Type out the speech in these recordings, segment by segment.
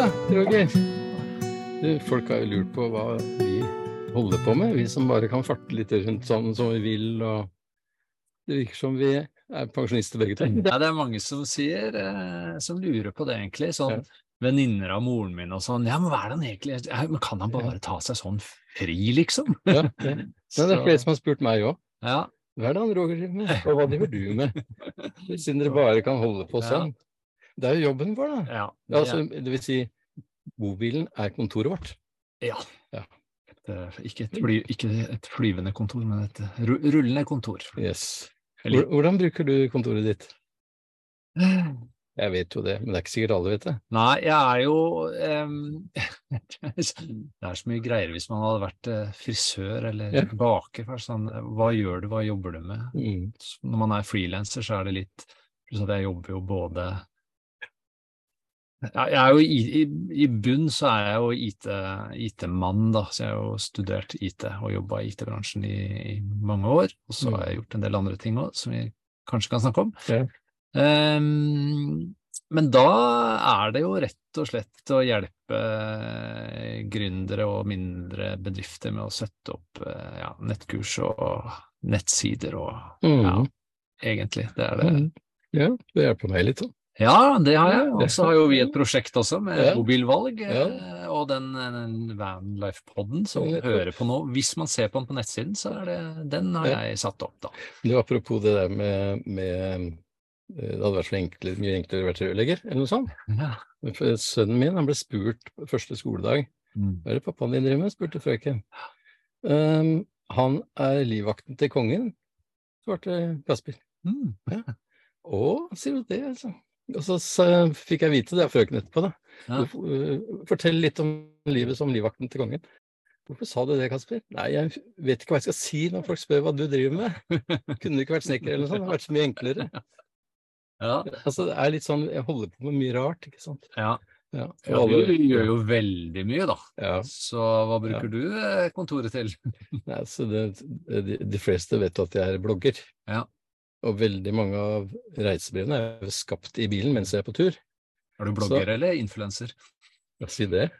da, Roger. Du, folk har jo lurt på hva vi holder på med, vi som bare kan farte litt rundt sånn som vi vil. og Det virker som vi er pensjonister begge to. Ja, det er mange som sier, eh, som lurer på det egentlig. Sånn venninner av moren min og sånn. Ja, men hva er det han egentlig ja, men Kan han bare ta seg sånn fri, liksom? Ja, ja. Det er flere som har spurt meg òg. Ja. Hva er det han Roger driver med, og hva driver du med? Siden dere bare kan holde på sånn. Det er jo jobben vår, da. Ja, Ja, altså, det vil si, bobilen er kontoret vårt. ja. Ja. Et, eh, ikke, et fly, ikke et flyvende kontor, men et rullende kontor. Yes. Eller- Hvordan bruker du kontoret ditt? Jeg vet jo det, men det er ikke sikkert alle vet det. Nei, jeg er jo um, Det er så mye greier hvis man hadde vært eh, frisør eller Ja. baker. Sånn, hva gjør du, hva jobber du med? Mm. Når man er frilanser, så er det litt pluss at Jeg jobber jo både jeg er jo i, i, bunn så er jeg jo IT IT-mann, da, så jeg har jo studert IT og jobba i IT-bransjen i, i mange år. Og så har jeg gjort en del andre ting òg, som vi kanskje kan snakke om. Ja. Um, men da er det jo rett og slett å hjelpe gründere og mindre bedrifter med å sette opp eh, ja, nettkurs og nettsider og Mm. ja, egentlig. Det er det. Mm. Ja, det hjelper meg litt. da. Ja, det har jeg. Og så har jo vi et prosjekt også med Ja. mobilvalg, Ja. eh, og den, den Vanlife-podden som Ja. hører på nå. Hvis man ser på den på nettsiden, så er det den har jeg satt opp, da. Du, apropos det der med, med eh, Det hadde vært enklere, mye enklere å være rørlegger, eller noe sånt. Ja. Sønnen min han ble spurt første skoledag Mm. Hva er det pappaen din driver med? spurte frøken. Um, han er livvakten til kongen, svarte Kasper. Mm. Å, sier du det, altså. Og så, så fikk jeg vite det av frøken etterpå, da. Ja. Øh, Fortell litt om livet som livvakten til kongen. Hvorfor sa du det, Kasper? Nei, jeg vet ikke hva jeg skal si når folk spør hva du driver med. Kunne du ikke vært snekker eller noe sånt? Det hadde vært så mye enklere. Ja. Altså, det er litt sånn, jeg holder på med mye rart, ikke sant. Ja. Ja, ja, du gjør jo veldig mye, da. Ja, Så hva bruker du eh, kontoret til? nei, så det, de, de fleste vet at jeg er blogger. Ja. Og veldig mange av reisebrevene er jo skapt i bilen mens jeg er på tur. Er du blogger eller influenser? Si det.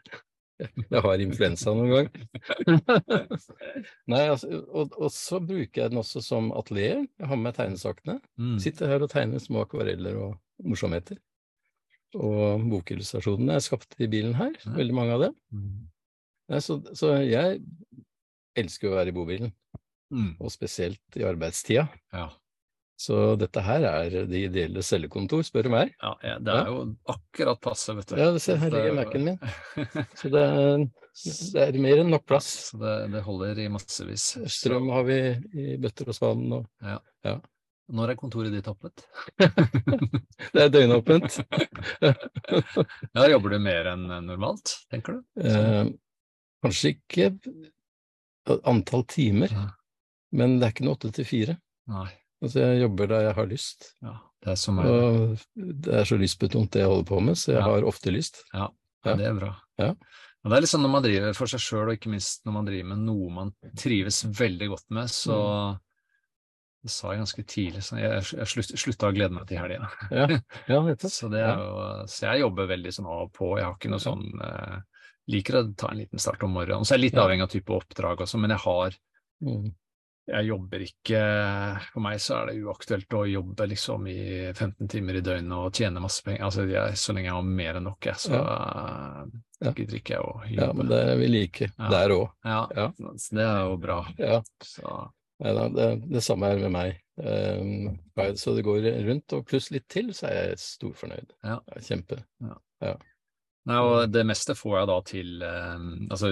Jeg har influensa noen gang. Nei, altså, og, og så bruker jeg den også som atelier. Jeg har med meg tegnesakene. Mm. Sitter her og tegner små akvareller og morsomheter. Og bokillustrasjonene er skapt i bilen her, Ja. veldig mange av dem. Mm. Nei, så, så jeg elsker å være i bobilen, Mm. og spesielt i arbeidstida. Ja. Så dette her er det ideelle cellekontor, spør du meg. Ja, ja, det er jo akkurat passe, vet du. Ja, se, her ligger Mac-en min. Så det er, det er mer enn nok plass. Så det, det holder i massevis. Strøm har vi i bøtter og spann, og ja. når er kontoret ditt åpnet? det er døgnåpent. Ja, jobber du mer enn normalt, tenker du? Eh, kanskje ikke antall timer, Ja. men det er ikke noe åtte til fire. Nei. Altså, jeg jobber da jeg har lyst, Ja, det er som og det er så lystbetont det jeg holder på med, så jeg Ja. har ofte lyst. Ja, Ja. det er bra. Ja. Og det er litt sånn når man driver for seg sjøl, og ikke minst når man driver med noe man trives veldig godt med, så Mm. Det sa jeg ganske tidlig, så jeg, jeg slutt, slutta å glede meg til helga. Ja, ja. Så, det så jeg jobber veldig sånn av og på. Jeg har ikke noe sånn eh, Liker å ta en liten start om morgenen. Så er jeg litt avhengig av type oppdrag også, men jeg har Mm. Jeg jobber ikke For meg så er det uaktuelt å jobbe liksom i 15 timer i døgnet og tjene masse penger. Altså jeg, så lenge jeg har mer enn nok, jeg, så Ja. gidder ikke jeg å jobbe. Ja, men det er vi like Ja. der òg. Ja, Ja. så det er jo bra. Ja. Så Nei det, det samme er med meg. Um, så det går rundt, og pluss litt til, så er jeg storfornøyd. Ja. Kjempe. Nei, og det meste får jeg da til um, Altså,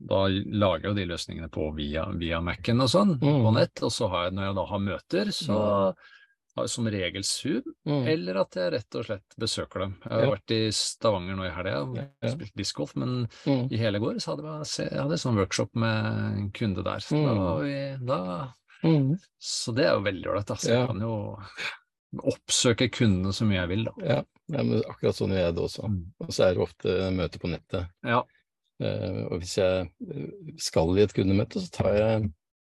da lager jo de løsningene på via, via Mac-en og sånn, Mm. på nett. Og så har jeg, når jeg da har møter, så har jeg som regel Zoom, Mm. eller at jeg rett og slett besøker dem. Jeg har Ja. vært i Stavanger nå i helga og spilt discgolf, men Mm. i hele går så hadde jeg, jeg hadde sånn workshop med en kunde der. Så, da, Mm. vi, da, Mm. så det er jo veldig ålreit. Altså. Ja. Jeg kan jo oppsøke kundene så mye jeg vil, da. Ja, ja, men akkurat sånn gjør jeg det også. Mm. Og så er det ofte møter på nettet. Ja. Eh, og hvis jeg eh, skal i et kundemøte, så tar jeg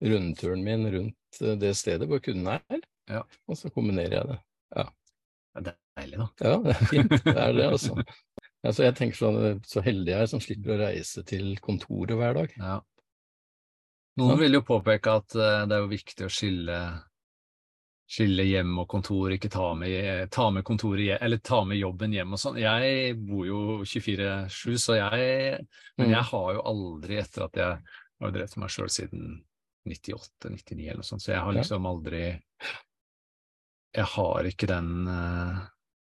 rundturen min rundt eh, det stedet hvor kunden er, Ja. og så kombinerer jeg det. Det er deilig, da. Ja, det er fint. Det er det, altså. Altså, jeg tenker sånn, så heldig jeg er som slipper å reise til kontoret hver dag. Ja. Noen vil jo påpeke at det er jo viktig å skille skille hjem og kontor, ikke ta med, ta med kontoret eller ta med jobben hjem og sånn. Jeg bor jo 24-7, så jeg Men jeg har jo aldri, etter at jeg har drevet meg sjøl siden 98-99 eller noe sånt, så jeg har liksom aldri Jeg har ikke den uh,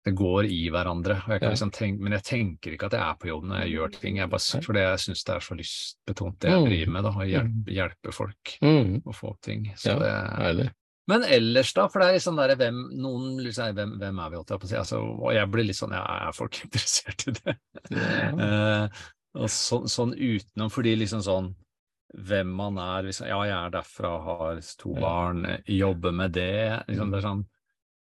det går i hverandre. Jeg liksom tenke, men jeg tenker ikke at jeg er på jobb når jeg gjør ting, jeg bare, fordi jeg syns det er så lystbetont det jeg driver med, da, å hjelpe, hjelpe folk Mm. å få opp ting. Så det. Men ellers, da? For det er liksom der, hvem, noen seg hvem, hvem er vi, holdt jeg på å si. Altså, og jeg blir litt sånn, ja, er folk interessert i det? Ja. uh, og så, sånn utenom, fordi liksom sånn hvem man er, liksom, ja, jeg er derfra, har to barn, jobber med det, liksom, det er sånn,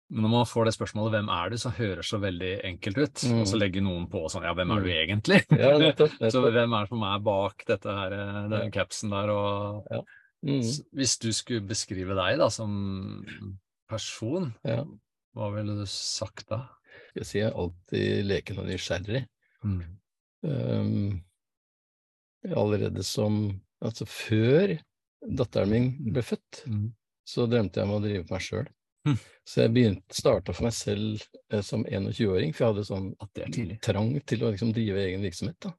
men når man får det spørsmålet 'hvem er du', så høres så veldig enkelt ut. Mm. Og så legger noen på sånn 'ja, hvem er du Mm. egentlig?' Ja, nettopp, så hvem er det som er bak dette her, den den capsen der, og Mm. Hvis du skulle beskrive deg da som person, Ja. hva ville du sagt da? Jeg sier alltid leken og nysgjerrig. Um, allerede som Altså før datteren min ble født, Mm. så drømte jeg om å drive på meg sjøl. Mm. Så jeg starta for meg selv eh, som 21-åring, for jeg hadde sånn At det trang til å liksom drive egen virksomhet. da.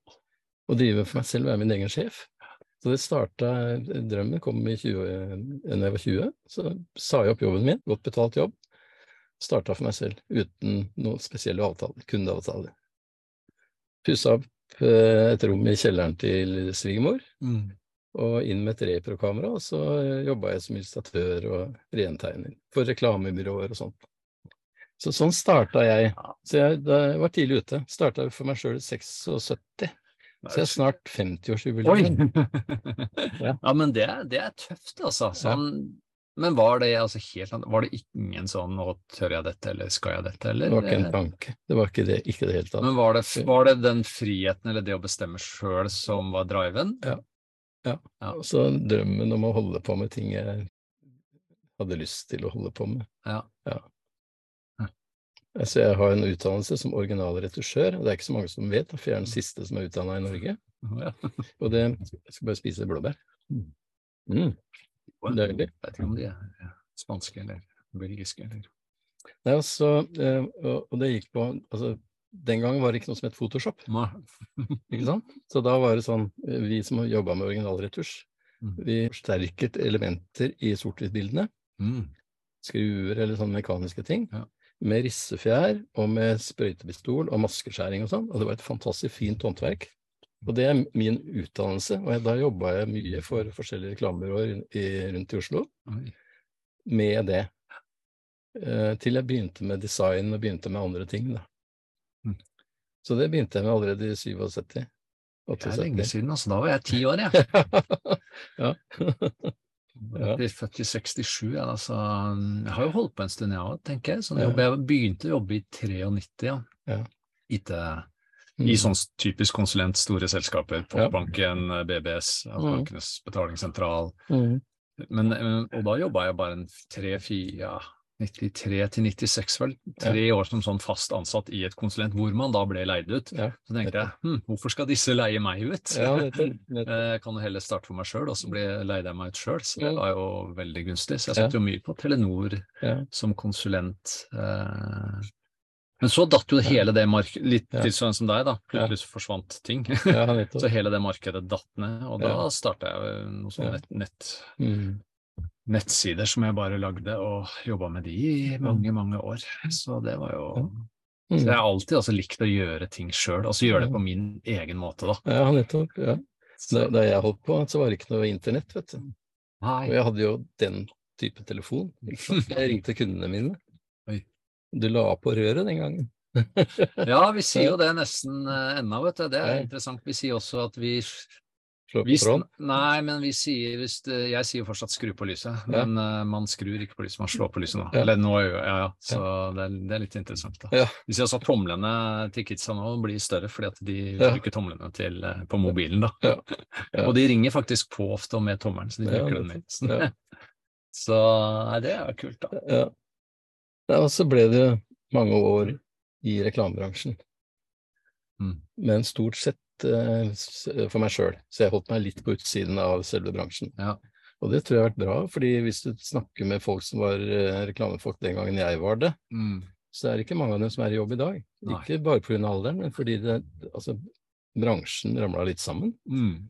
Å drive for meg selv, være min egen sjef. Så det starta Drømmen kom i 20, når jeg var 20. Så sa jeg opp jobben min, godt betalt jobb. Starta for meg selv uten noen spesielle avtaler, kundeavtaler. Pussa opp eh, et rom i kjelleren til svigermor, Mm. og inn med et reprokamera, og så jobba jeg som illustratør og rentegner for reklamebyråer og sånt. Så sånn starta jeg. Så jeg, jeg var tidlig ute. Starta for meg sjøl i 76. Så jeg er snart 50-årsjubileum. ja. Ja. men det, det er tøft, altså. Sånn, Men var det altså helt annet, var det ingen sånn 'nå tør jeg dette', eller 'skal jeg dette', eller? Det var ikke en tanke. Det var ikke det, ikke det hele tatt. Men var det, var det den friheten, eller det å bestemme sjøl, som var driven? Og så drømmen om å holde på med ting jeg hadde lyst til å holde på med. Ja. Altså, jeg har en utdannelse som originalretusjør, det er ikke så mange som vet, for jeg er den siste som er utdanna i Norge. Og det Jeg skal bare spise blåbær. Mm. Deilig. Jeg vet ikke om de er spanske eller belgiske eller Nei, altså, eh, og, og det gikk på altså, Den gangen var det ikke noe som het Photoshop. Ikke sant? Så da var det sånn, eh, vi som jobba med originalretusj, Mm. vi forsterket elementer i sort-hvitt-bildene, Mm. skruer eller sånne mekaniske ting, Ja. Med rissefjær og med sprøytepistol og maskeskjæring og sånn, og det var et fantastisk fint håndverk. Og det er min utdannelse, og jeg, da jobba jeg mye for forskjellige reklamebyråer rundt i Oslo Oi. med det. Eh, til jeg begynte med design og begynte med andre ting, da. Mm. Så det begynte jeg med allerede i 77. Det er lenge siden, altså. Da var jeg ti år, jeg. ja. Ja. Jeg er født i 67, ja, altså. Jeg har jo holdt på en stund, jeg òg, tenker jeg. Sånn, jeg, jobb. Jeg begynte å jobbe i 93, ja. IT, Mm. I sånn typisk konsulent, store selskaper. Postbanken, BBS, altså Mm. Bankenes betalingssentral. Mm. Men, eh, og da jobba jeg bare en tre-fire, 93 til 96, vel. Tre år som sånn fast ansatt i et konsulent, hvor man da ble leid ut. Ja. Så tenkte jeg, hm, hvorfor skal disse leie meg ut? Ja, nettopp. nettopp. Eh, Jeg kan jo heller starte for meg sjøl, og så leide jeg meg ut sjøl. Så det var jo veldig gunstig. Så jeg satte satt jo mye på Telenor Ja. som konsulent. eh. Men så datt jo hele det markedet, litt Ja. tilsvarende som deg, da. Plutselig forsvant ting. Ja. Så hele det markedet datt ned, og da Ja. starta jeg jo noe sånn Ja. nett, nett, Mm. Nettsider som jeg bare lagde, og jobba med de i mange, mange år. Så det var jo Mm. Så jeg har alltid altså, likt å gjøre ting sjøl, altså gjøre det på min egen måte, da. Ja, nettopp. Ja. Da, da jeg holdt på, så var det ikke noe internett, vet du. Nei. Og jeg hadde jo den type telefon. Jeg ringte kundene mine. Oi. Du la på røret den gangen. Ja, vi sier jo det nesten uh, ennå, vet du. Det er interessant. Vi sier også at vi Slå på tråden. Nei, men vi sier det, Jeg sier jo fortsatt skru på lyset, Ja. men eh, man skrur ikke på lyset, man slår på lyset nå. Ja. Eller nå, ja, ja. Så det, er, det er litt interessant, da. Ja. Vi sier også at tomlene til kidsa nå blir større fordi at de bruker tomlene til, eh, på mobilen, da. Og de ringer faktisk på ofte og med tommelen, så de bruker den. Ja. Så nei, det er jo kult, da. Ja. ja, og så ble det mange år i reklamebransjen. Mm. men stort sett eh, for meg sjøl. Så jeg holdt meg litt på utsiden av selve bransjen. Ja. Og det tror jeg har vært bra, fordi hvis du snakker med folk som var eh, reklamefolk den gangen jeg var det, Mm. så er det ikke mange av dem som er i jobb i dag. Nei. Ikke bare pga. alderen, men fordi det, altså, bransjen ramla litt sammen. Mm.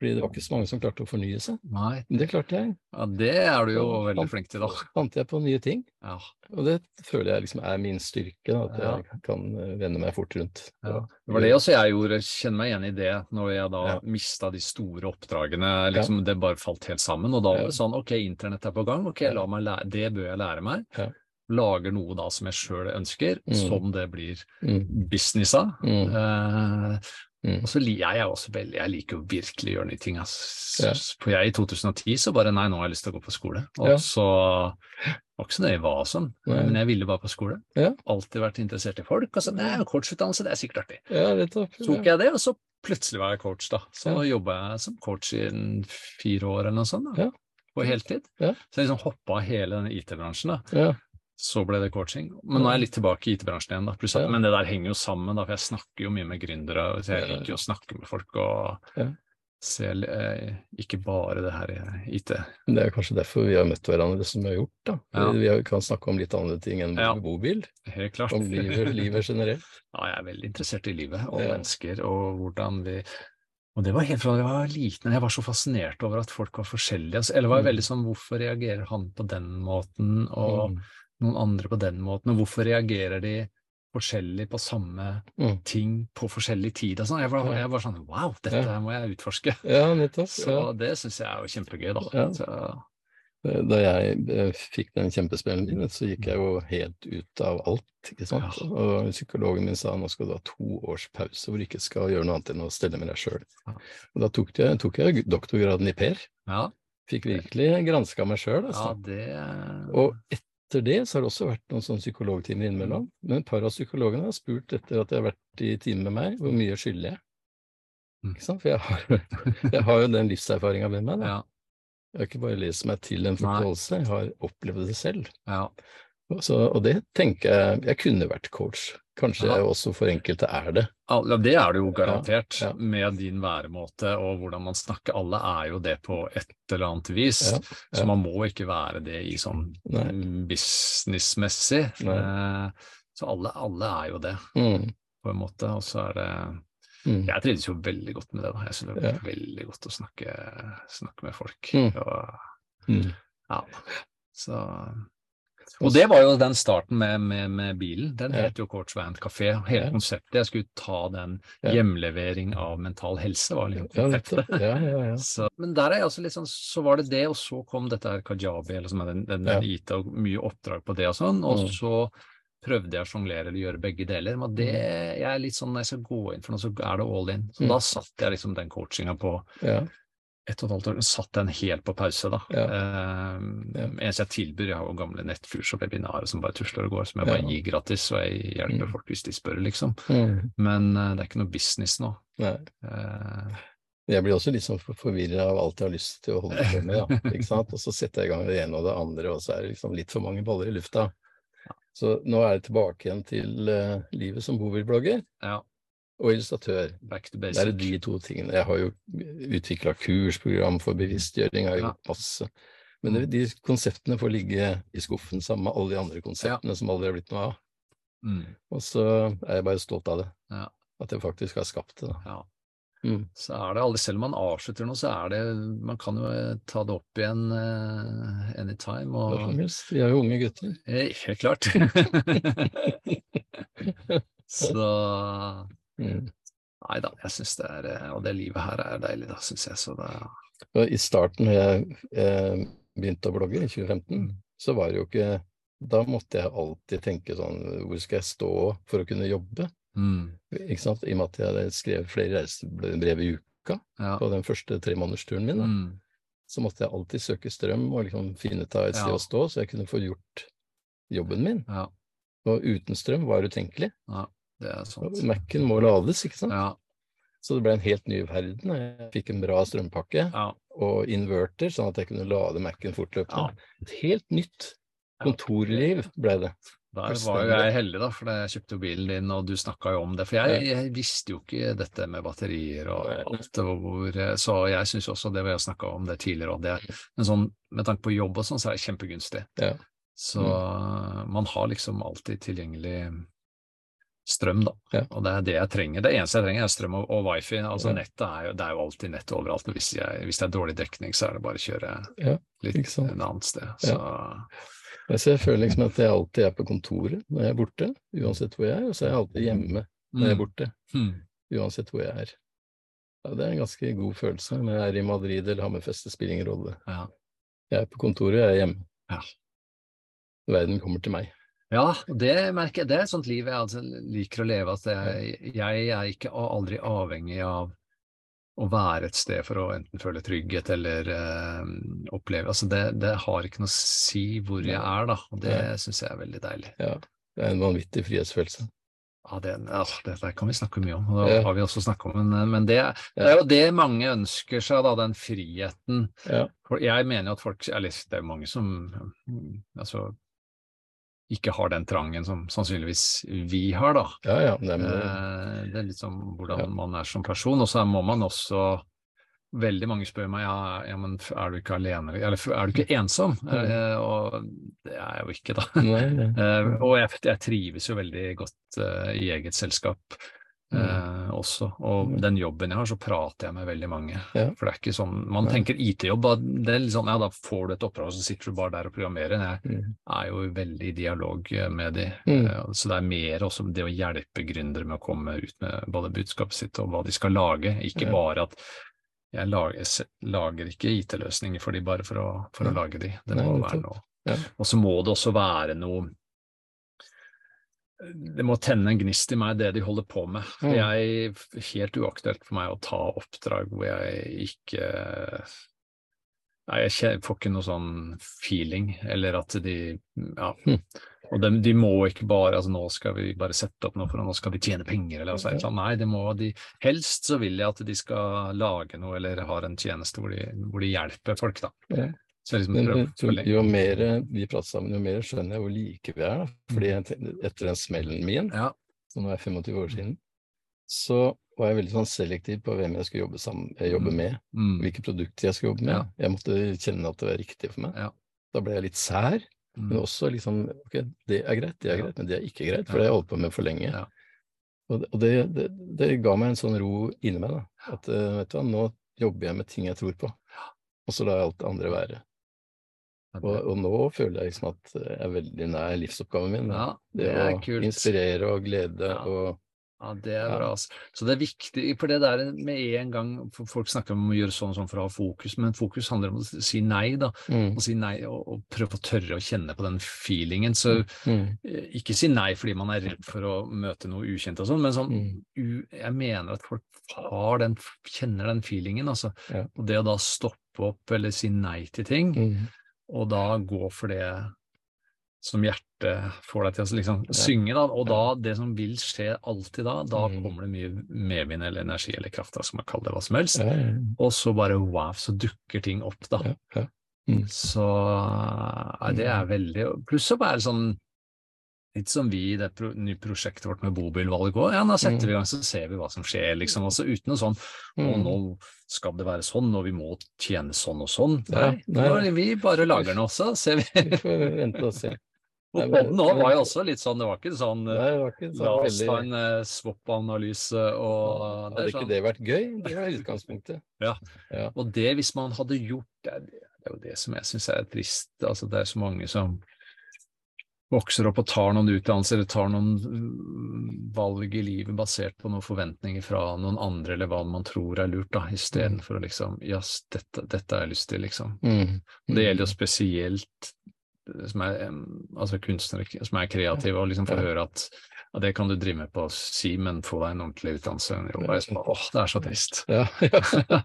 Fordi det var ikke så mange som klarte å fornye seg. Nei, Men det klarte jeg. ja, det er du jo Så veldig flink til, da. Fant jeg på nye ting. Ja. Og det føler jeg liksom er min styrke, da, at Ja. jeg kan eh, vende meg fort rundt. Ja. Det var det også jeg gjorde, kjenner meg igjen i det, når jeg da Ja. mista de store oppdragene. liksom Det bare falt helt sammen. Og da var det sånn, ok, internett er på gang, ok, det bør jeg lære meg. Ja. Lager noe da som jeg sjøl ønsker, Mm. som det blir Mm, business av. mm, Eh, mm. og så liker jeg er også veldig, jeg liker jo virkelig å gjøre nye ting. Ja. For jeg i 2010 så bare nei, nå har jeg lyst til å gå på skole. Og Ja. så var ikke så nøye hva sånn, Nei. men jeg ville bare på skole. Ja. Alltid vært interessert i folk. Og så det er coachutdannelse, det er sikkert artig. Ja, nettopp. Så tok jeg det, og så plutselig var jeg coach, da. Så Ja. jobba jeg som coach i fire år eller noe sånt. Da. Ja. På heltid. Ja. Så jeg liksom hoppa hele denne IT-bransjen, da. Så ble det coaching. Men nå er jeg litt tilbake i IT-bransjen igjen, da. Pluss at. Men det der henger jo sammen, da, for jeg snakker jo mye med gründere. Så jeg liker jo å snakke med folk og Ja. se eh, ikke bare det her i IT. Det er kanskje derfor vi har møtt hverandre som vi har gjort, da. Ja. Vi kan snakke om litt andre ting enn Ja. bobil. Helt klart. Om livet, livet generelt. Ja, jeg er veldig interessert i livet og Ja. mennesker og hvordan vi Og det var helt fra jeg var liten, jeg var så fascinert over at folk var forskjellige. altså, Eller var Mm. veldig sånn hvorfor reagerer han på den måten og Mm. Noen andre på den måten, og hvorfor reagerer de forskjellig på samme Mm. ting på forskjellig tid og sånn. Jeg, var- jeg var sånn wow, dette Ja. må jeg utforske. Ja, nettopp. Så Ja. det syns jeg er jo kjempegøy, da. Ja. Så, Da jeg eh, fikk den kjempespillen min, så gikk jeg jo helt ut av alt, ikke sant. Og psykologen min sa nå skal du ha to års pause hvor du ikke skal gjøre noe annet enn å stelle med deg sjøl. Ja. Og da tok jeg, tok jeg doktorgraden i Per. ja, Fikk virkelig granska meg sjøl, ja, altså. det Og etter det så har det også vært noen sånne psykologtimer Mm. innimellom. Men et par av psykologene har spurt etter at de har vært i time med meg, hvor mye skylder jeg? Mm. Ikke sant? For jeg har, jeg har jo den livserfaringa med meg. Da. Jeg har ikke bare lest meg til en forståelse, jeg har opplevd det selv. ja, Så, og det tenker jeg Jeg kunne vært coach. Kanskje Ja. også for enkelte er det. Ja, det er det jo garantert, ja. med din væremåte og hvordan man snakker. Alle er jo det på et eller annet vis, så man må ikke være det i sånn businessmessig. Eh, så alle, alle er jo det, Mm, på en måte. Og så er det mm, Jeg trives jo veldig godt med det. da. Jeg syns det er Ja. veldig godt å snakke, snakke med folk. Mm. Og, mm. ja, så og det var jo den starten med, med, med bilen. Den het jo Coach Van Café. Hele konseptet. Jeg skulle ta den hjemlevering av mental helse, var liksom konseptet. Ja, ja, ja. Så, men der er jeg altså litt sånn, så var det det, og så kom dette her Kajabi, eller som er den, den, den IT, og mye oppdrag på det og sånn. Og Mm. så prøvde jeg å sjonglere eller gjøre begge deler. Men det, jeg er litt sånn, når jeg skal gå inn for noe, så er det all in. Så Mm. da satte jeg liksom den coachinga på ja. Ett og et halvt år, satt den helt på pause, da. Ja. Ja. Eneste jeg tilbyr, jeg har jo gamle nettkurs og webinarer som bare tusler og går, som jeg bare Ja. gir gratis, og jeg hjelper Mm. folk hvis de spør, liksom. Mm. Men eh, det er ikke noe business nå. Eh, Jeg blir også litt sånn forvirra av alt jeg har lyst til å holde på med. Da, ikke sant? Og så setter jeg i gang det ene og det andre, og så er det liksom litt for mange baller i lufta. Så nå er jeg tilbake igjen til uh, livet som bobilblogger ja, og illustratør. back to basic. Det er de to tingene. Jeg har jo utvikla kursprogram for bevisstgjøring, jeg har gjort masse. Men de konseptene får ligge i skuffen sammen med alle de andre konseptene som aldri har blitt noe av. Mm, Og så er jeg bare stolt av det. Ja. At jeg faktisk har skapt det. Ja. Mm. Så er det aldri, selv om man avslutter noe, så er det Man kan jo eh, ta det opp igjen uh, anytime. Hva som Og, helst. Vi er jo unge gutter. eh, helt klart. så Mm. Nei da, jeg syns det er eh, Og det livet her er deilig, da, syns jeg. Så det er... I starten, når jeg eh, begynte å blogge i 2015, så var det jo ikke Da måtte jeg alltid tenke sånn Hvor skal jeg stå for å kunne jobbe? mm, Ikke sant? I og med at jeg hadde skrevet flere reisebrev i uka ja. på den første tremånedersturen min, da, Mm, så måtte jeg alltid søke strøm og liksom finne ut av et sted Ja. å stå, så jeg kunne få gjort jobben min. ja, Og uten strøm var det utenkelig. Det er sant. Mac-en må lades, ikke sant. Ja, Så det ble en helt ny verden. Jeg fikk en bra strømpakke ja, og inverter, sånn at jeg kunne lade Mac-en fortløpende. Ja. Et helt nytt kontorliv ble det. Der var jo jeg heldig, da, for jeg kjøpte jo bilen din, og du snakka jo om det. For jeg, jeg visste jo ikke dette med batterier og alt. og Hvor, så jeg syns også det vi har snakka om det tidligere, og det men sånn med tanke på jobb og sånn, så er det kjempegunstig. Ja. Så man har liksom alltid tilgjengelig strøm, da. Ja. Og det er det jeg trenger. Det eneste jeg trenger er strøm og, og wifi. Altså Ja. nettet er jo, det er jo alltid nett overalt. Hvis, jeg, hvis det er dårlig dekning, så er det bare å kjøre Ja, litt et annet sted. Ja. Så Så jeg føler liksom at jeg alltid er på kontoret når jeg er borte, uansett hvor jeg er, og så er jeg alltid hjemme når jeg er borte, Mm. uansett hvor jeg er. Ja, det er en ganske god følelse. når jeg er i Madrid eller Hammerfest, det spiller ingen rolle. Ja. Jeg er på kontoret, jeg er hjemme. Ja. Verden kommer til meg. Ja, det merker jeg. Det er et sånt liv jeg altså liker å leve. At jeg, jeg er ikke aldri avhengig av å være et sted for å enten føle trygghet eller eh, oppleve Altså det, det har ikke noe å si hvor jeg er, da. Og det syns jeg er veldig deilig. Ja, det er en vanvittig frihetsfølelse. Ja, det, ja, det der kan vi snakke mye om, og det har vi også snakket om. Men, men det, det er jo det mange ønsker seg, da, den friheten. Ja. Jeg mener jo at folk Eller det er mange som altså ikke har den trangen som sannsynligvis vi har, da. Ja, ja. det, men, det- Eh, er litt sånn hvordan Ja. man er som person, og så må man også Veldig mange spør meg ja, ja, men er du ikke alene, eller er du ikke ensom? Mm. Og det er jeg jo ikke, da. nei, nei. Eh, og jeg, jeg trives jo veldig godt i eget selskap eh, også. Og Mm. den jobben jeg har, så prater jeg med veldig mange. Ja. For det er ikke sånn Man Nei. tenker IT-jobb, det er litt sånn ja, da får du et oppdrag, og så sitter du bare der og programmerer. Jeg Mm. er jo veldig i dialog eh, med de. Mm. Eh, Så det er mer også det å hjelpe gründere med å komme ut med både budskapet sitt og hva de skal lage. Ikke Ja. bare at jeg lager, lager ikke IT-løsninger for de bare for å, for å lage de. Det Nei, må nettopp. være noe. Og så må det også være noe det må tenne en gnist i meg, det de holder på med. Mm. jeg, helt uaktuelt for meg å ta oppdrag hvor jeg ikke Nei, jeg får ikke noe sånn feeling, eller at de Ja. Mm. Og de, de må ikke bare altså Nå skal vi bare sette opp noe for nå skal vi tjene penger, eller altså, annet. Nei, det må de Helst så vil jeg at de skal lage noe, eller har en tjeneste hvor de, hvor de hjelper folk, da. Så liksom Men eh, jo mer vi prater sammen, jo mer skjønner jeg hvor like vi er. Da. Fordi jeg, etter den smellen min, Ja. som nå er 25 år siden, så var jeg veldig sånn selektiv på hvem jeg skulle jobbe, sammen, jeg jobbe Mm. med, Mm. hvilke produkter jeg skulle jobbe med. Ja. Jeg måtte kjenne at det var riktig for meg. Ja. Da ble jeg litt sær, men Mm. også liksom Ok, det er greit, det er greit, men det er ikke greit, for det har jeg holdt på med for lenge. Ja. Og, det, og det, det, det ga meg en sånn ro inni meg, da. At eh, vet du hva, nå jobber jeg med ting jeg tror på. Og så lar jeg alt det andre være. Og, og nå føler jeg liksom at jeg er veldig nær livsoppgaven min. Ja, det, det er å kult. inspirere og glede Ja. og Ja, det er bra. Altså. Så det er viktig, for det der med en gang for Folk snakker om å gjøre sånn og sånn for å ha fokus, men fokus handler om å si nei, da. mm, si nei og, og prøve å tørre å kjenne på den feelingen. Så mm, eh, ikke si nei fordi man er redd for å møte noe ukjent og sånn, men sånn Mm. Jeg mener at folk har den, kjenner den feelingen, altså. Ja. Og det å da stoppe opp eller si nei til ting, mm, og da gå for det som hjertet får deg til å liksom synge, da, og da det som vil skje alltid da, da Mm. kommer det mye medvind eller energi eller kraft, da, som man kaller det hva som helst, og så bare wow, så dukker ting opp, da. Mm. Så ja, det er veldig Pluss å være sånn Litt som vi i det pro nye prosjektet vårt med bobilvalg òg. Ja, nå setter vi i gang, så ser vi hva som skjer, liksom. Altså uten noe sånn Å, Mm. nå skal det være sånn, og vi må tjene sånn og sånn. Ja, Nei, nei. vi bare lager den også, ser vi. Vi får vente og se. Og Nei, òg var jo også litt sånn, det var ikke sånn Nei, det var ikke La så oss ta en uh, swap-analyse og det Hadde er ikke sånn. det vært gøy? Det var utgangspunktet. Og det hvis man hadde gjort det, det er jo det som jeg syns er trist. Altså det er så mange som vokser opp og tar noen utdannelser eller tar noen mm, valg i livet basert på noen forventninger fra noen andre eller hva man tror er lurt, da, istedenfor å liksom Ja, s- dette, dette har jeg lyst til, liksom. Mm. Det gjelder jo spesielt eh, som er, altså kunstnere som er kreative, og liksom få høre at ja, det kan du drive med på si, men få deg en ordentlig utdannelse. Jeg Åh, det er så trist. Ja, ja.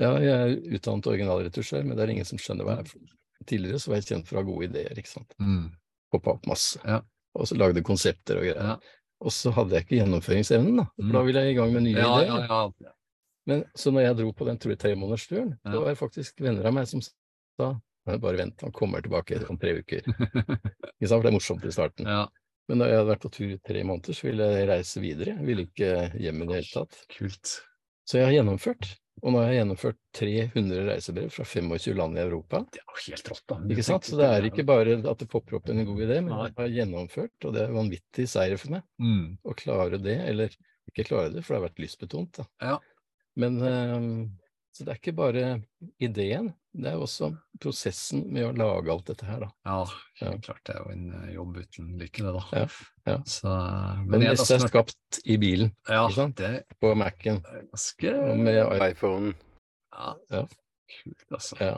ja, jeg er utdannet originalretusjør, men det er ingen som skjønner hva jeg er. Tidligere så var jeg kjent for å ha gode ideer, ikke sant. Mm. Hoppa opp masse. Ja. Og så lagde konsepter og greier. Ja. Og så hadde jeg ikke gjennomføringsevnen, da. Mm. For da ville jeg i gang med nye Ja, ideer. Men, så når jeg dro på den tre- tremånedersturen, Ja. da var det faktisk venner av meg som sa bare vent, han kommer tilbake om tre uker. Ikke sant, for det er morsomt i starten. Ja, Men da jeg hadde vært på tur i tre måneder, så ville jeg reise videre. Jeg ville ikke hjem i det hele tatt. kult. Så jeg har gjennomført. Og nå har jeg gjennomført 300 reisebrev fra 25 land i Europa. Det er jo helt rått, da. Ikke sant? Så det er ikke bare at det popper opp en god idé, men jeg har gjennomført, og det er vanvittig seier for meg Mm. å klare det, eller ikke klare det, for det har vært lystbetont. Da. Ja. Men eh, så det er ikke bare ideen, det er også prosessen med å lage alt dette her, da. Ja, Ja. helt klart. Det er jo en eh, jobb uten like, det, da. Ja, ja. Så, Men det meste er skapt i bilen, Ja, ikke sant? det på Mac-en, ganske og med iPhone. ja, Ja. kult, altså. Ja.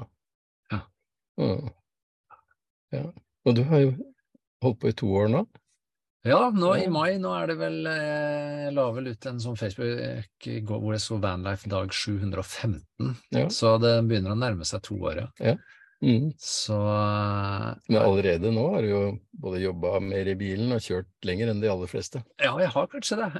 Ja. Mm. ja. Og du har jo holdt på i to år nå. Ja, nå i mai, nå er det vel eh, Jeg la vel ut en sånn Facebook i går hvor det så Vanlife dag 715. Ja. Så det begynner å nærme seg to år, ja. Mm. Så eh, Men allerede nå har du jo både jobba mer i bilen og kjørt lenger enn de aller fleste. ja, jeg har kanskje det.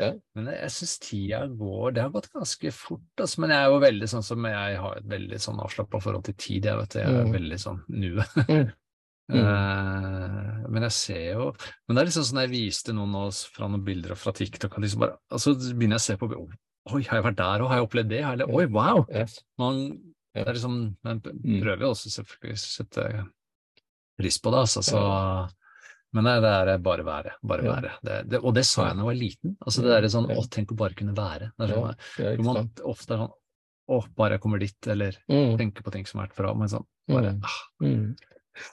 Ja. Men jeg, jeg syns tida går Det har gått ganske fort, altså. Men jeg er jo veldig sånn som Jeg har et veldig sånn avslappa forhold til tid, jeg vet. Jeg er Mm. veldig sånn nuet. Mm. Mm. Eh, men jeg ser jo Men det er liksom sånn jeg viste noen av oss fra noen bilder fra TikTok, og liksom bare, og så begynner jeg å se på Oi, har jeg vært der òg? Har jeg opplevd det? Eller, oi, wow! Yes. Man, det er liksom, man Mm. prøver jo også selvfølgelig å sette pris på det, altså. Så, Men det, det er bare være. Bare være. Det, det, og det sa jeg da jeg var liten. Altså det er sånn. Å, tenk å bare kunne være. Det er sånn, ja, man ofte er sånn Å, bare jeg kommer dit, eller Mm. tenker på ting som har vært fra. Men sånn, bare Mm. ah, Mm.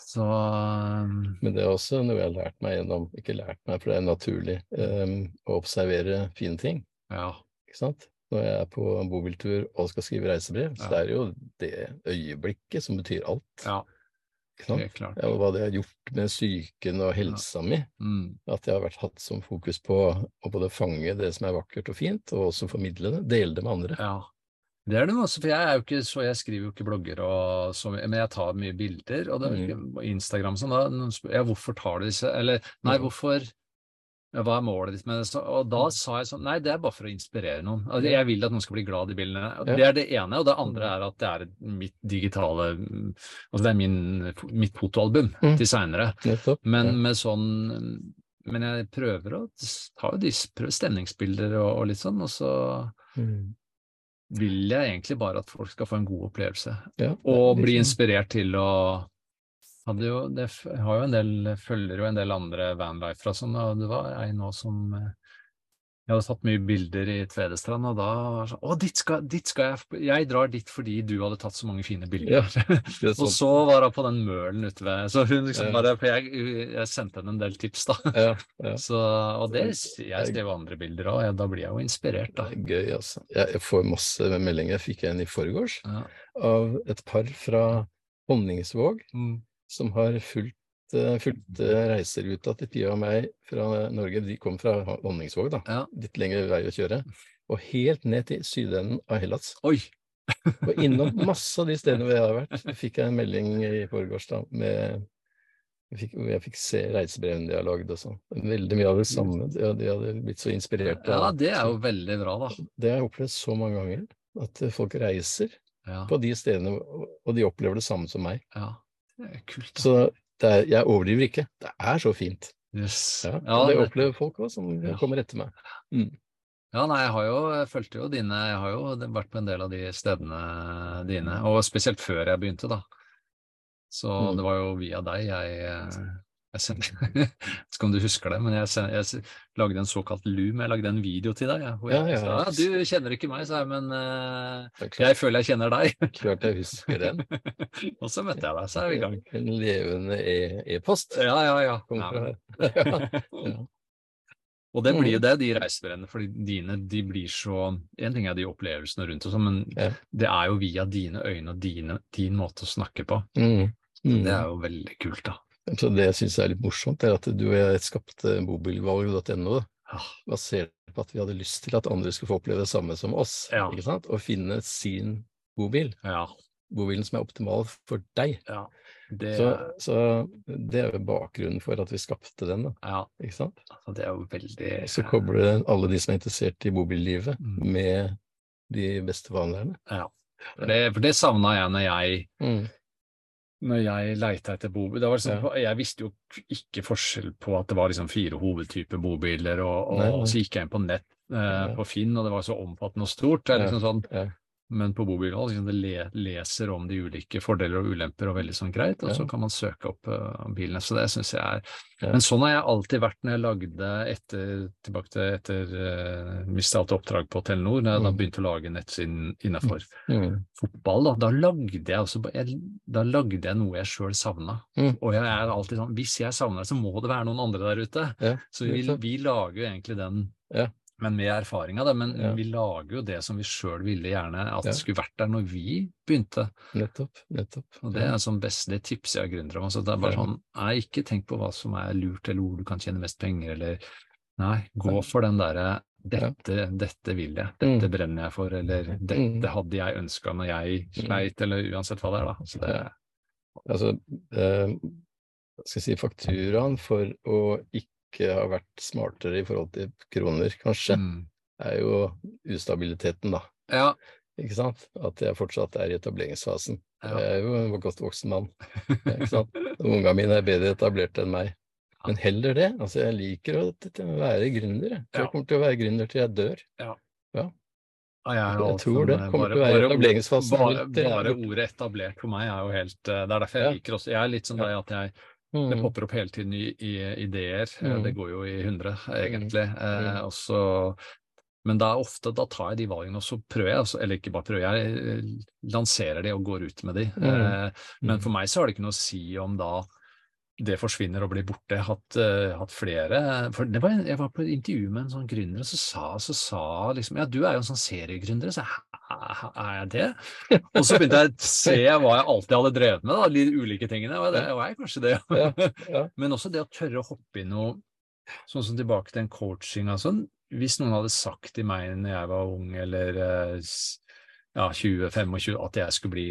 Så um, Men det er også noe jeg har lært meg gjennom, ikke lært meg, for det er naturlig, um, å observere fine ting. ja. ikke sant? Når jeg er på bobiltur og skal skrive reisebrev, så Ja. det er jo det øyeblikket som betyr alt. Ja, klart. Ja, og hva det har gjort med psyken og helsa mi. Mm, At jeg har vært hatt som fokus på å både fange det som er vakkert og fint, og også formidle det. Dele det med andre. ja. Det er det også, for jeg er jo ikke så Jeg skriver jo ikke blogger og så men jeg tar mye bilder, og det er Mm. Instagram sånn, da noen spør ja, hvorfor tar du disse Eller nei, hvorfor ja, Hva er målet ditt med det? Og da sa jeg sånn Nei, det er bare for å inspirere noen. Altså, jeg vil at noen skal bli glad i bildene. Og Det er det ene. Og det andre er at det er mitt digitale Altså det er min, mitt fotoalbum Mm. til seinere. Men med sånn Men jeg prøver å ta jo disse prøver stemningsbilder og, og litt sånn, og så Mm. Vil jeg egentlig bare at folk skal få en god opplevelse. Ja, Og bli inspirert til å hadde jo, det har jo en del, følger jo en del andre vanlifere som sånn, og det var ei nå som eh, Jeg hadde satt mye bilder i Tvedestrand, og da var det sånn Å, dit skal, dit skal jeg Jeg drar dit fordi du hadde tatt så mange fine bilder. Ja, og så var hun på den mølen ute ved Så hun liksom bare For jeg, jeg sendte henne en del tips, da. ja, ja. Så, og det, jeg skrev andre bilder òg, da blir jeg jo inspirert, da. Gøy, altså. Jeg får masse meldinger. Jeg fikk en i forgårs Ja. av et par fra Honningsvåg Mm. som har fulgt, eh, fulgt eh, reiseruta til Pia og meg fra Norge. De kom fra Honningsvåg, da. Ja. Litt lengre vei å kjøre. Og helt ned til sydenden av Hellas. Oi! Og innom masse av de stedene hvor jeg har vært, fikk jeg en melding i forgårs da, med jeg fikk, jeg fikk se reisebrevene de har lagd og sånn. Veldig mye av det samme. De, hadde- de hadde blitt så inspirert Ja, det er jo veldig bra, da. Det har jeg opplevd så mange ganger. At folk reiser Ja, på de stedene, og- de opplever det samme som meg. ja. Det er kult, da. Så er, jeg overdriver ikke. Det er så fint. Yes. Ja, Ja, det opplever folk òg, som Ja. kommer etter meg. Mm. Ja, nei, jeg har jo, fulgt jo dine, jeg har jo vært på en del av de stedene dine, og spesielt før jeg begynte, da. Så Mm. det var jo via deg jeg, eh, jeg vet ikke om du husker det, men jeg, send, jeg lagde en såkalt loom, jeg lagde en video til deg, jeg, Ja, ja, sa, ja. ja, du kjenner ikke meg, sa jeg, men klart, jeg føler jeg kjenner deg. klart jeg husker den. og så møtte jeg deg, så er vi i gang. En levende e- e-post. Ja, ja, ja. Kom Nei. Ja. Og det blir jo Mm. det, de reisebrennene. fordi dine de blir så En ting er de opplevelsene rundt og sånn, men Ja. det er jo via dine øyne og dine, din måte å snakke på. Mm. Mm. Det er jo veldig kult, da. Så det jeg syns er litt morsomt, er at du og jeg skapte bobilvalg.no basert på at vi hadde lyst til at andre skulle få oppleve det samme som oss. Ja. ikke sant? Og finne sin bobil. Ja. Bobilen som er optimal for deg. ja. Det, Så, så det er jo bakgrunnen for at vi skapte den. da, ja, ikke sant? altså, det er jo veldig Så kobler det alle de som er interessert i bobillivet, Mm. med de beste vanlærerne. Ja. For det, for det savna jeg når jeg Mm. Når jeg leita etter bobil var liksom, Ja. Jeg visste jo ikke forskjell på at det var liksom fire hovedtyper bobiler, og, og, nei. så gikk jeg inn på nett eh, på Finn, og det var så omfattende og stort. Det er liksom sånn. Men på bobilhold liksom, det le, leser om de ulike fordeler og ulemper og veldig sånn greit, og så kan man søke opp uh, bilene. Så det syns jeg er Ja. Men sånn har jeg alltid vært når jeg lagde etter tilbake til etter uh, mista alt oppdrag på Telenor, da jeg da Mm. begynte å lage nettsiden innafor Mm. fotball, da, da lagde jeg også jeg, Da lagde jeg noe jeg sjøl savna. Mm. Og jeg er alltid sånn Hvis jeg savner det, så må det være noen andre der ute. Ja, Så vi, vi lager jo egentlig den Ja. Men med av det, Men Ja. vi lager jo det som vi sjøl ville gjerne at Ja. skulle vært der når vi begynte. Nettopp. Nettopp. Og det er sånn best, det tipser jeg gründere om. Altså, det er bare sånn, nei, ikke tenk på hva som er lurt, eller hvor du kan tjene mest penger, eller Nei, gå for den derre dette, dette vil jeg, dette Mm. brenner jeg for, eller dette Mm. hadde jeg ønska når jeg sleit, eller uansett hva det er, da. Så det, Altså, eh, skal jeg si, fakturaen for å ikke ha vært smartere i forhold til kroner, kanskje, mm. er jo ustabiliteten, da. Ja. Ikke sant? At jeg fortsatt er i etableringsfasen. Ja. Jeg er jo en godt voksen mann. Ikke sant? Ungene mine er bedre etablert enn meg. Men heller det. Altså, jeg liker å være gründer. Jeg Ja. jeg kommer til å være gründer til jeg dør. Ja, jeg, er Jeg tror det eh, kommer bare- til å være i etableringsfasen Bare, helt, eh, bare ordet etablert for meg er jo helt eh, Det er derfor jeg Ja. liker også Jeg er litt som deg at jeg Det Mm. popper opp hele tiden nye ideer. eh, Mm. Det går jo i hundre, egentlig. Eh, Mm. og så, men da ofte, da tar jeg de valgene, og så prøver jeg, altså, eller ikke bare prøver, jeg eh, lanserer de og går ut med de. Mm. Eh, men Mm. for meg så har det ikke noe å si om da det forsvinner og blir borte. Jeg har hatt, uh, hatt flere for det var, Jeg var på et intervju med en sånn gründer, og så sa, så sa liksom Ja, du er jo en sånn seriegründer. Så jeg, "Hæ, er jeg det? Og så begynte jeg å se hva jeg alltid hadde drevet med, da, de ulike tingene. Og det var jeg kanskje det. Ja, ja. Men også det å tørre å hoppe i noe sånn som tilbake til en coaching og sånn. Hvis noen hadde sagt til meg når jeg var ung, eller eh, ja, 20-25, at jeg skulle bli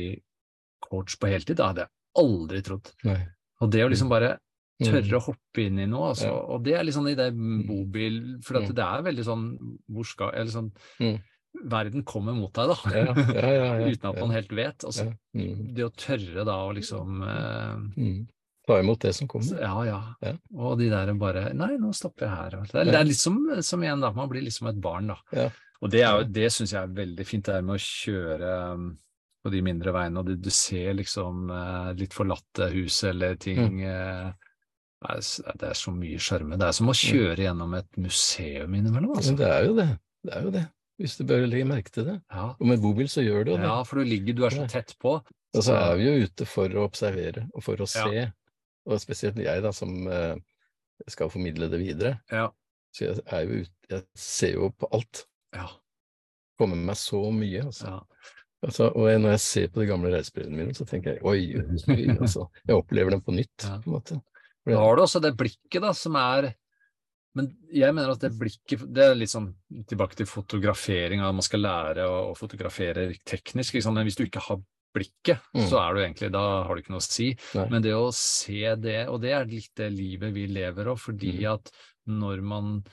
coach på heltid, da hadde jeg aldri trodd. Nei. Og det å liksom bare Mm. tørre å hoppe inn i noe, altså, Ja. og det er litt sånn i det bobil, for at Mm. det er veldig sånn hvor skal, eller sånn Mm. Verden kommer mot deg, da, Ja, ja, ja, uten at man helt vet. Altså. Mm. Det å tørre da å liksom eh, Mm. Ta imot det som kommer. Ja, ja. Ja. Og de der bare Nei, nå stopper jeg her. Det er, det er litt som, som igjen, da. Man blir liksom et barn, da. Ja. Og det, er det syns jeg er veldig fint, det her med å kjøre um, på de mindre veiene, og du, du ser liksom eh, litt forlatte hus eller ting eh, det er så mye sjarme. Det er som å kjøre gjennom et museum innimellom, altså. det er jo det. Det er jo det. Hvis du bør legge merke til det. Ja. Og med bobil så gjør du det. ja, for du ligger, du er så tett på. Og så er vi jo ute for å observere og for å Ja. se. Og spesielt jeg, da, som eh, skal formidle det videre. Ja. Så jeg er jo ute Jeg ser jo på alt. Ja. Kommer med meg så mye, altså. ja. altså. Og når jeg ser på de gamle reisebrevene mine, så tenker jeg oi, oi, oi, altså. Jeg opplever dem på nytt, Ja. på en måte. Da har du også det blikket da, som er Men jeg mener at det blikket Det er litt sånn tilbake til fotografering, at man skal lære å, fotografere teknisk. Men hvis du ikke har blikket, Mm. så er du egentlig Da har du ikke noe å si. Nei. Men det å se det, og det er litt det livet vi lever av, fordi Mm. at når man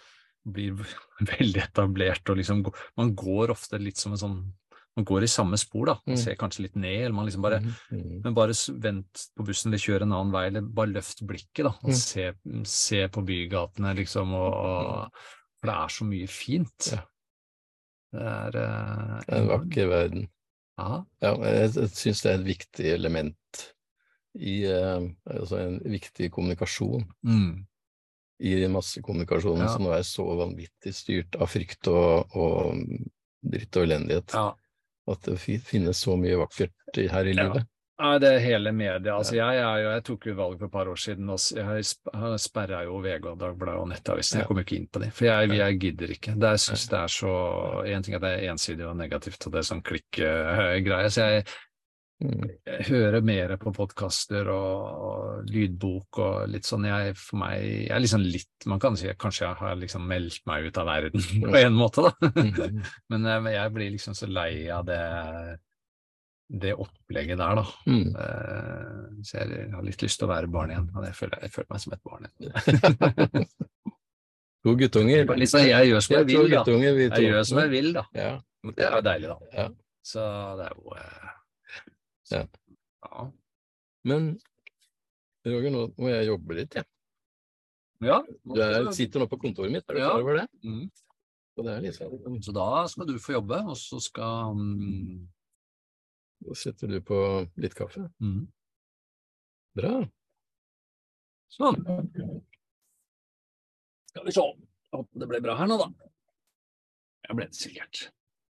blir veldig etablert og liksom Man går ofte litt som en sånn Man går i samme spor, da. Man Mm. ser kanskje litt ned, eller man liksom bare Mhm, mhm. men bare vent på bussen eller kjør en annen vei, eller bare løft blikket, da. Og Mm. se, se på bygatene, liksom, og, og For det er så mye fint. Ja. Det er uh, en vakker verden. Ja. Ja, jeg, jeg syns det er et viktig element i uh, Altså en viktig kommunikasjon Mm. i massekommunikasjonen Ja. som nå er så vanvittig styrt av frykt og, og dritt og elendighet. ja. At det finnes så mye vakkert her i Ja. livet. Nei, det er hele media. Altså, jeg, jeg, jeg tok jo valg for et par år siden, og jeg sp- sperra jo VG og Dagbladet og Nettavisen. Jeg kom ikke inn på de, for jeg, jeg gidder ikke. Det, jeg synes det er så En ting er at det er ensidig og negativt, og det er sånn klikkgreie. Så jeg. Jeg hører mer på podkaster og, og lydbok og litt sånn. Jeg, for meg jeg er liksom litt Man kan si kanskje jeg har liksom meldt meg ut av verden på en måte, da. Mhm. Men jeg, blir liksom så lei av det det opplegget der, da. Mm. Eh, Så jeg har litt lyst til å være barn igjen. og Jeg føler, jeg føler meg som et barn igjen. To guttunger. Liksom, jeg gjør som jeg vil, da. Jeg gjør som jeg vil, da. Ja. Det er jo deilig, da. Ja. Så det er jo eh, så, Ja. Men Roger, nå må jeg jobbe litt, jeg. Ja. Du er, sitter nå på kontoret mitt, er du klar over det? Mm. Og det liksom Så da skal du få jobbe, og så skal mm, Da setter du på litt kaffe. mm. Bra. Sånn. Skal vi se. Håper det ble bra her nå, da. Ja, ble det sikkert.